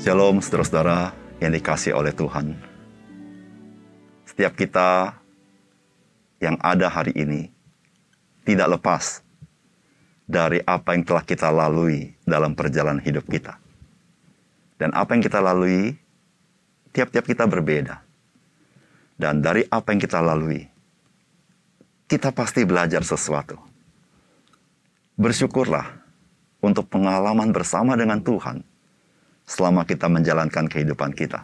Shalom saudara-saudara yang dikasih oleh Tuhan. Setiap kita yang ada hari ini tidak lepas dari apa yang telah kita lalui dalam perjalanan hidup kita. Dan apa yang kita lalui, tiap-tiap kita berbeda. Dan dari apa yang kita lalui, kita pasti belajar sesuatu. Bersyukurlah untuk pengalaman bersama dengan Tuhan selama kita menjalankan kehidupan kita.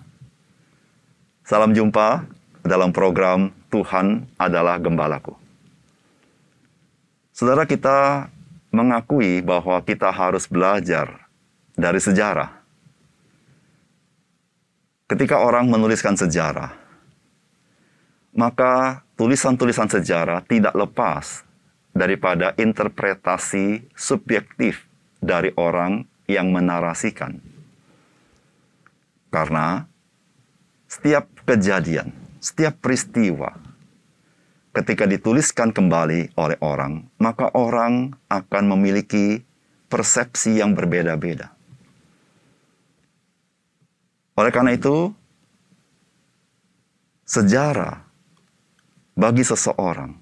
Salam jumpa dalam program Tuhan adalah Gembalaku. Saudara kita mengakui bahwa kita harus belajar dari sejarah. Ketika orang menuliskan sejarah, maka tulisan-tulisan sejarah tidak lepas daripada interpretasi subjektif dari orang yang menarasikan. Karena setiap kejadian, setiap peristiwa, ketika dituliskan kembali oleh orang, maka orang akan memiliki persepsi yang berbeda-beda. Oleh karena itu, sejarah bagi seseorang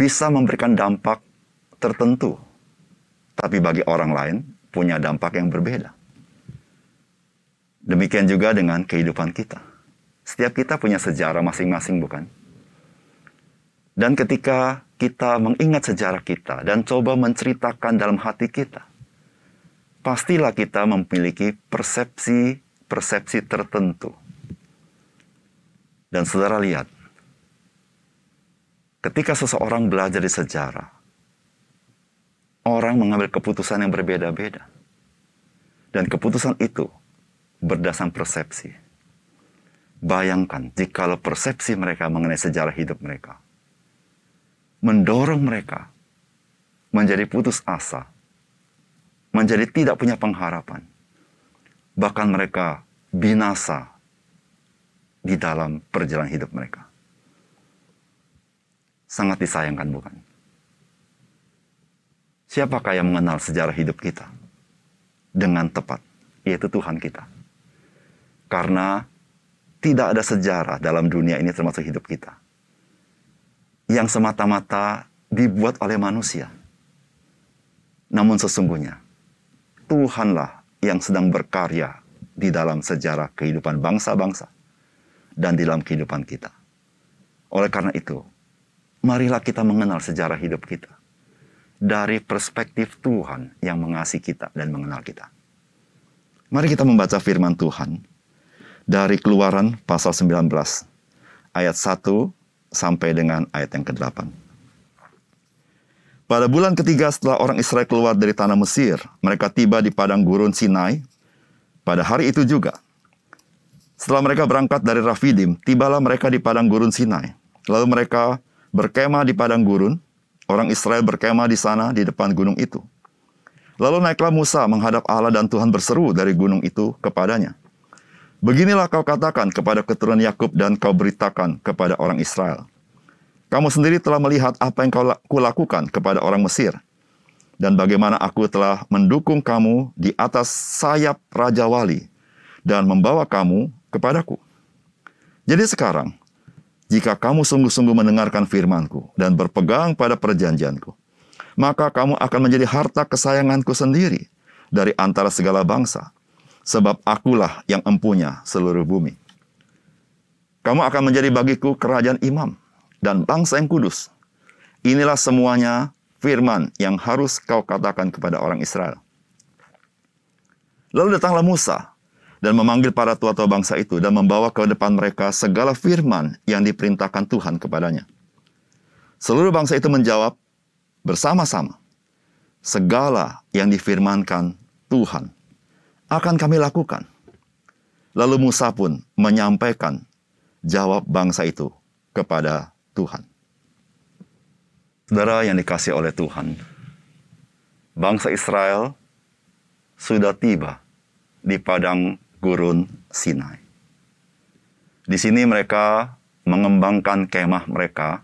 bisa memberikan dampak tertentu, tapi bagi orang lain punya dampak yang berbeda. Demikian juga dengan kehidupan kita. Setiap kita punya sejarah masing-masing, bukan? Dan ketika kita mengingat sejarah kita dan coba menceritakan dalam hati kita, pastilah kita memiliki persepsi-persepsi tertentu. Dan saudara lihat, ketika seseorang belajar di sejarah, orang mengambil keputusan yang berbeda-beda. Dan keputusan itu berdasarkan persepsi. Bayangkan jikalau persepsi mereka mengenai sejarah hidup mereka mendorong mereka menjadi putus asa, menjadi tidak punya pengharapan, bahkan mereka binasa di dalam perjalanan hidup mereka. Sangat disayangkan, bukan? Siapakah yang mengenal sejarah hidup kita dengan tepat? Yaitu Tuhan kita. Karena tidak ada sejarah dalam dunia ini termasuk hidup kita. Yang semata-mata dibuat oleh manusia. Namun sesungguhnya, Tuhanlah yang sedang berkarya di dalam sejarah kehidupan bangsa-bangsa dan di dalam kehidupan kita. Oleh karena itu, marilah kita mengenal sejarah hidup kita dari perspektif Tuhan yang mengasihi kita dan mengenal kita. Mari kita membaca firman Tuhan dari Keluaran pasal 19 ayat 1 sampai dengan ayat yang ke-8. Pada bulan ketiga setelah orang Israel keluar dari tanah Mesir, mereka tiba di padang gurun Sinai pada hari itu juga. Setelah mereka berangkat dari Rafidim, tibalah mereka di padang gurun Sinai. Lalu mereka berkemah di padang gurun, orang Israel berkemah di sana di depan gunung itu. Lalu naiklah Musa menghadap Allah dan Tuhan berseru dari gunung itu kepadanya. Beginilah kau katakan kepada keturunan Yakub dan kau beritakan kepada orang Israel. Kamu sendiri telah melihat apa yang kau kulakukan kepada orang Mesir dan bagaimana aku telah mendukung kamu di atas sayap Raja Wali dan membawa kamu kepadaku. Jadi sekarang, jika kamu sungguh-sungguh mendengarkan firmanku dan berpegang pada perjanjianku, maka kamu akan menjadi harta kesayanganku sendiri dari antara segala bangsa sebab akulah yang empunya seluruh bumi. Kamu akan menjadi bagiku kerajaan imam dan bangsa yang kudus. Inilah semuanya firman yang harus kau katakan kepada orang Israel. Lalu datanglah Musa dan memanggil para tua-tua bangsa itu dan membawa ke depan mereka segala firman yang diperintahkan Tuhan kepadanya. Seluruh bangsa itu menjawab bersama-sama, segala yang difirmankan Tuhan akan kami lakukan. Lalu Musa pun menyampaikan jawab bangsa itu kepada Tuhan. Saudara yang dikasih oleh Tuhan, bangsa Israel sudah tiba di padang gurun Sinai. Di sini mereka mengembangkan kemah mereka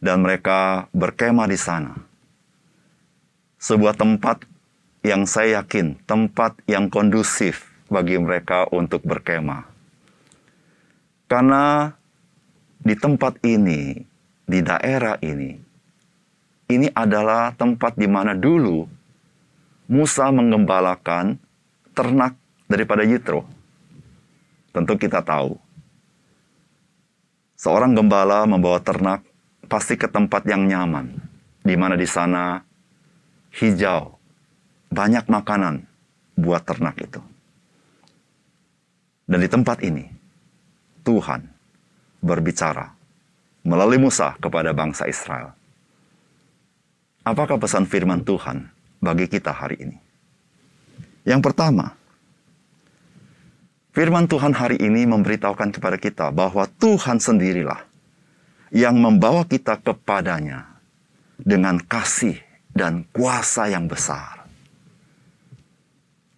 dan mereka berkemah di sana. Sebuah tempat yang saya yakin tempat yang kondusif bagi mereka untuk berkemah. Karena di tempat ini, di daerah ini, ini adalah tempat di mana dulu Musa mengembalakan ternak daripada Yitro. Tentu kita tahu. Seorang gembala membawa ternak pasti ke tempat yang nyaman, di mana di sana hijau, banyak makanan buat ternak itu. Dan di tempat ini, Tuhan berbicara melalui Musa kepada bangsa Israel. Apakah pesan firman Tuhan bagi kita hari ini? Yang pertama, firman Tuhan hari ini memberitahukan kepada kita bahwa Tuhan sendirilah yang membawa kita kepadanya dengan kasih dan kuasa yang besar.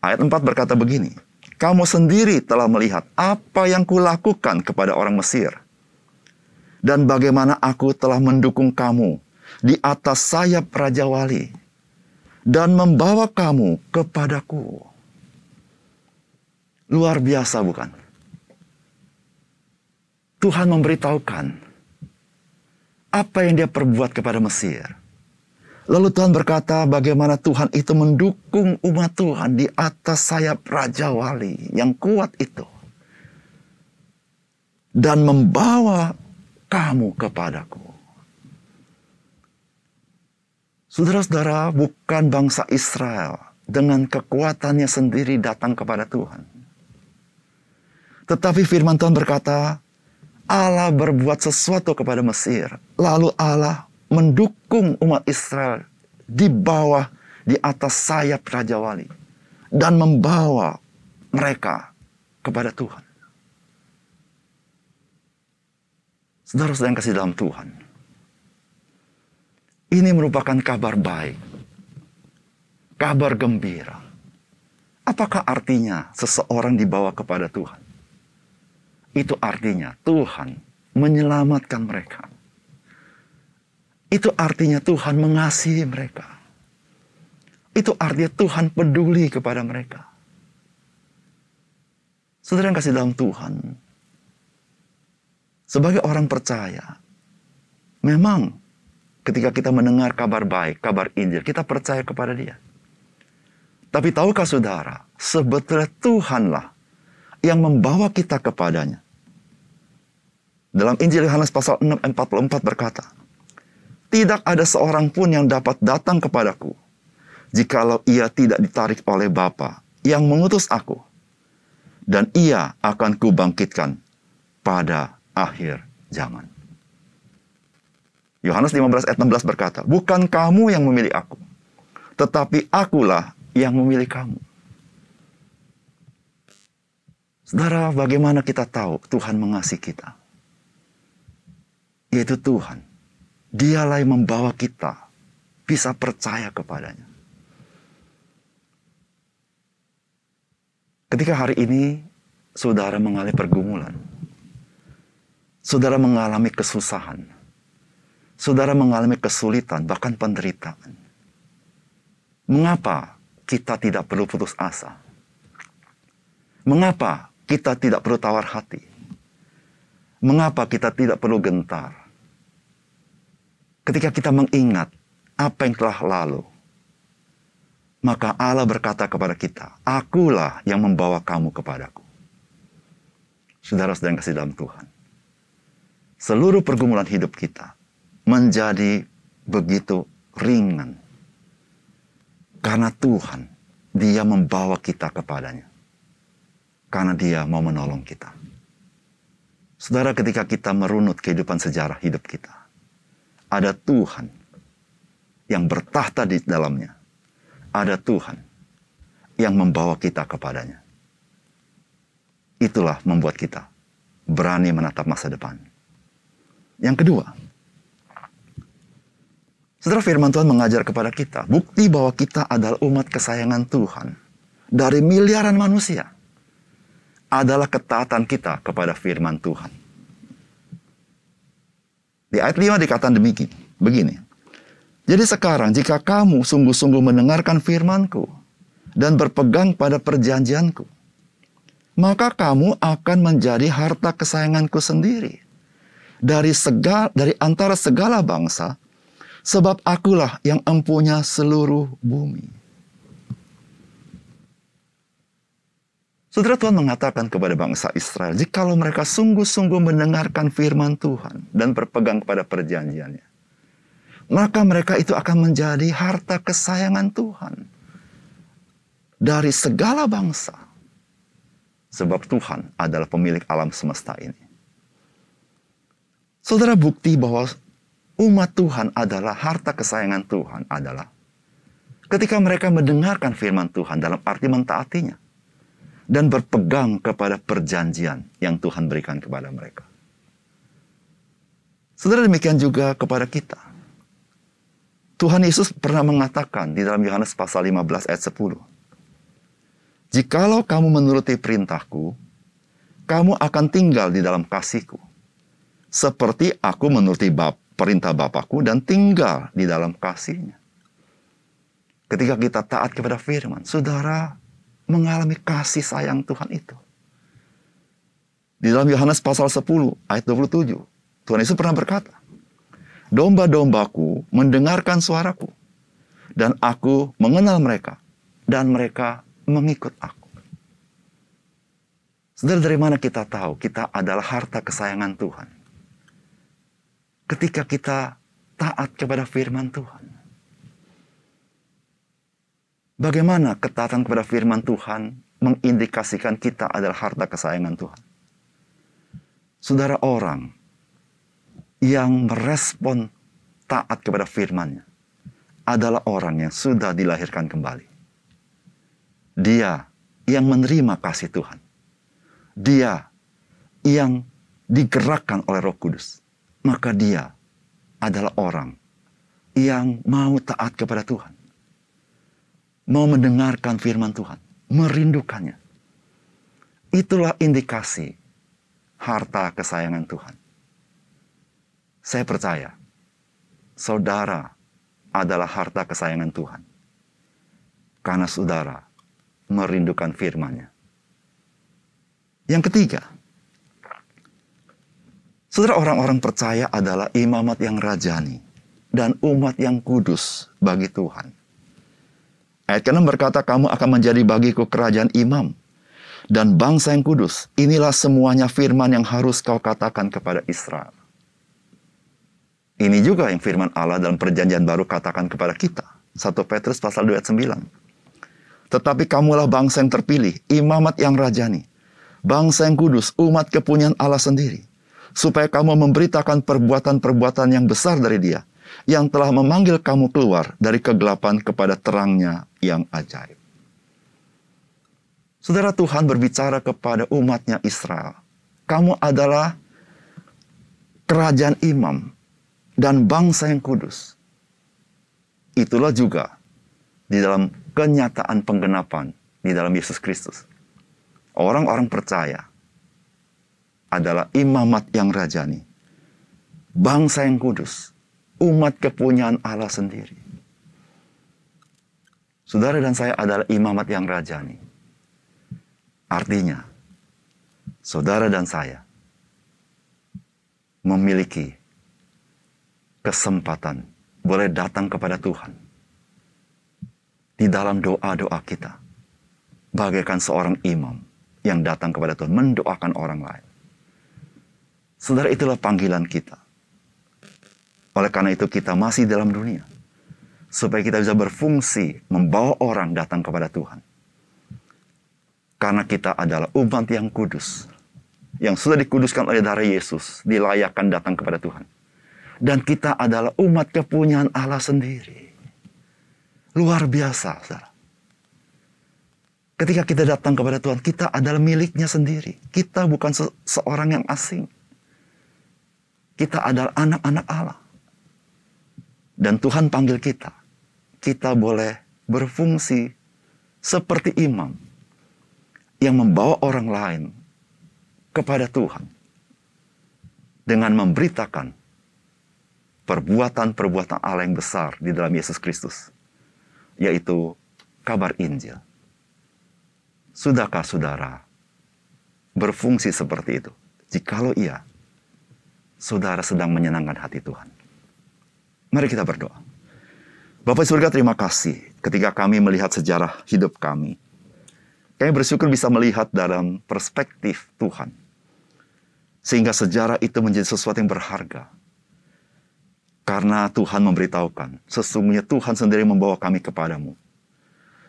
Ayat 4 berkata begini, Kamu sendiri telah melihat apa yang kulakukan kepada orang Mesir, dan bagaimana aku telah mendukung kamu di atas sayap Raja Wali dan membawa kamu kepadaku. Luar biasa bukan? Tuhan memberitahukan apa yang dia perbuat kepada Mesir. Lalu Tuhan berkata bagaimana Tuhan itu mendukung umat Tuhan di atas sayap Raja Wali yang kuat itu. Dan membawa kamu kepadaku. Saudara-saudara, bukan bangsa Israel dengan kekuatannya sendiri datang kepada Tuhan. Tetapi firman Tuhan berkata, Allah berbuat sesuatu kepada Mesir. Lalu Allah mendukung umat Israel di bawah, di atas sayap Raja Wali. Dan membawa mereka kepada Tuhan. Saudara-saudara yang kasih dalam Tuhan. Ini merupakan kabar baik. Kabar gembira. Apakah artinya seseorang dibawa kepada Tuhan? Itu artinya Tuhan menyelamatkan mereka. Itu artinya Tuhan mengasihi mereka. Itu artinya Tuhan peduli kepada mereka. Saudara yang kasih dalam Tuhan, sebagai orang percaya, memang ketika kita mendengar kabar baik, kabar Injil, kita percaya kepada Dia. Tapi tahukah saudara, sebetulnya Tuhanlah yang membawa kita kepadanya. Dalam Injil Yohanes pasal 6 ayat 44 berkata, Tidak ada seorang pun yang dapat datang kepadaku, jikalau ia tidak ditarik oleh Bapa yang mengutus aku. Dan ia akan kubangkitkan pada akhir zaman. Yohanes 15 ayat 16 berkata, Bukan kamu yang memilih aku, tetapi akulah yang memilih kamu. Saudara, bagaimana kita tahu Tuhan mengasihi kita? Yaitu Tuhan. Dialah yang membawa kita bisa percaya kepadanya. Ketika hari ini saudara mengalami pergumulan, saudara mengalami kesusahan, saudara mengalami kesulitan, bahkan penderitaan. Mengapa kita tidak perlu putus asa? Mengapa kita tidak perlu tawar hati? Mengapa kita tidak perlu gentar? Ketika kita mengingat apa yang telah lalu, maka Allah berkata kepada kita, Akulah yang membawa kamu kepadaku. Saudara-saudara yang kasih dalam Tuhan seluruh pergumulan hidup kita menjadi begitu ringan. Karena Tuhan, dia membawa kita kepadanya. Karena dia mau menolong kita. Saudara, ketika kita merunut kehidupan sejarah hidup kita, ada Tuhan yang bertahta di dalamnya. Ada Tuhan yang membawa kita kepadanya. Itulah membuat kita berani menatap masa depan yang kedua, Setelah firman Tuhan mengajar kepada kita, bukti bahwa kita adalah umat kesayangan Tuhan dari miliaran manusia adalah ketaatan kita kepada firman Tuhan. Di ayat 5 dikatakan demikian, begini. Jadi sekarang jika kamu sungguh-sungguh mendengarkan firmanku dan berpegang pada perjanjianku, maka kamu akan menjadi harta kesayanganku sendiri dari segala dari antara segala bangsa sebab akulah yang empunya seluruh bumi. Saudara Tuhan mengatakan kepada bangsa Israel, jikalau mereka sungguh-sungguh mendengarkan firman Tuhan dan berpegang kepada perjanjiannya, maka mereka itu akan menjadi harta kesayangan Tuhan dari segala bangsa. Sebab Tuhan adalah pemilik alam semesta ini. Saudara bukti bahwa umat Tuhan adalah harta kesayangan Tuhan adalah ketika mereka mendengarkan firman Tuhan dalam arti mentaatinya dan berpegang kepada perjanjian yang Tuhan berikan kepada mereka. Saudara demikian juga kepada kita. Tuhan Yesus pernah mengatakan di dalam Yohanes pasal 15 ayat 10. Jikalau kamu menuruti perintahku, kamu akan tinggal di dalam kasihku. Seperti aku menuruti bab, perintah Bapakku dan tinggal di dalam kasihnya. Ketika kita taat kepada firman, saudara mengalami kasih sayang Tuhan itu. Di dalam Yohanes pasal 10 ayat 27, Tuhan Yesus pernah berkata, Domba-dombaku mendengarkan suaraku, dan aku mengenal mereka, dan mereka mengikut aku. Saudara, dari mana kita tahu kita adalah harta kesayangan Tuhan? Ketika kita taat kepada firman Tuhan. Bagaimana ketaatan kepada firman Tuhan mengindikasikan kita adalah harta kesayangan Tuhan? Saudara orang yang merespon taat kepada firman-Nya adalah orang yang sudah dilahirkan kembali. Dia yang menerima kasih Tuhan. Dia yang digerakkan oleh Roh Kudus. Maka dia adalah orang yang mau taat kepada Tuhan. Mau mendengarkan firman Tuhan, merindukannya. Itulah indikasi harta kesayangan Tuhan. Saya percaya, saudara adalah harta kesayangan Tuhan. Karena saudara merindukan firman-Nya. Yang ketiga, saudara orang-orang percaya adalah imamat yang rajani dan umat yang kudus bagi Tuhan. Ayat ke-6 berkata, kamu akan menjadi bagiku kerajaan imam dan bangsa yang kudus. Inilah semuanya firman yang harus kau katakan kepada Israel. Ini juga yang firman Allah dalam perjanjian baru katakan kepada kita. 1 Petrus pasal 2 ayat 9. Tetapi kamulah bangsa yang terpilih, imamat yang rajani, bangsa yang kudus, umat kepunyaan Allah sendiri. Supaya kamu memberitakan perbuatan-perbuatan yang besar dari dia, yang telah memanggil kamu keluar dari kegelapan kepada terangnya yang ajaib. Saudara Tuhan berbicara kepada umatnya Israel. Kamu adalah kerajaan imam, dan bangsa yang kudus. Itulah juga di dalam kenyataan penggenapan di dalam Yesus Kristus. Orang-orang percaya adalah imamat yang rajani, bangsa yang kudus, umat kepunyaan Allah sendiri. Saudara dan saya adalah imamat yang rajani. Artinya, saudara dan saya memiliki kesempatan boleh datang kepada Tuhan di dalam doa-doa kita, bagaikan seorang imam yang datang kepada Tuhan mendoakan orang lain. Saudara, itulah panggilan kita. Oleh karena itu, kita masih dalam dunia supaya kita bisa berfungsi membawa orang datang kepada Tuhan. Karena kita adalah umat yang kudus, yang sudah dikuduskan oleh darah Yesus, dilayakkan datang kepada Tuhan dan kita adalah umat kepunyaan Allah sendiri. Luar biasa, saudara. Ketika kita datang kepada Tuhan, kita adalah miliknya sendiri. Kita bukan se seorang yang asing. Kita adalah anak-anak Allah. Dan Tuhan panggil kita. Kita boleh berfungsi seperti imam yang membawa orang lain kepada Tuhan dengan memberitakan perbuatan-perbuatan Allah yang besar di dalam Yesus Kristus, yaitu kabar Injil. Sudahkah saudara berfungsi seperti itu? Jikalau iya, saudara sedang menyenangkan hati Tuhan. Mari kita berdoa. Bapak surga terima kasih ketika kami melihat sejarah hidup kami. Kami bersyukur bisa melihat dalam perspektif Tuhan. Sehingga sejarah itu menjadi sesuatu yang berharga. Karena Tuhan memberitahukan, sesungguhnya Tuhan sendiri membawa kami kepadamu.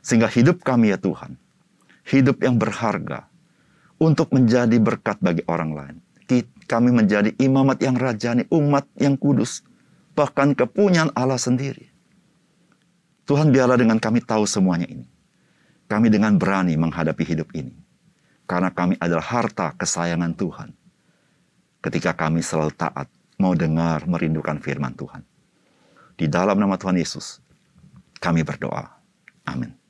Sehingga hidup kami ya Tuhan, hidup yang berharga untuk menjadi berkat bagi orang lain. Kami menjadi imamat yang rajani, umat yang kudus, bahkan kepunyaan Allah sendiri. Tuhan biarlah dengan kami tahu semuanya ini. Kami dengan berani menghadapi hidup ini. Karena kami adalah harta kesayangan Tuhan. Ketika kami selalu taat mau dengar, merindukan firman Tuhan. Di dalam nama Tuhan Yesus, kami berdoa. Amin.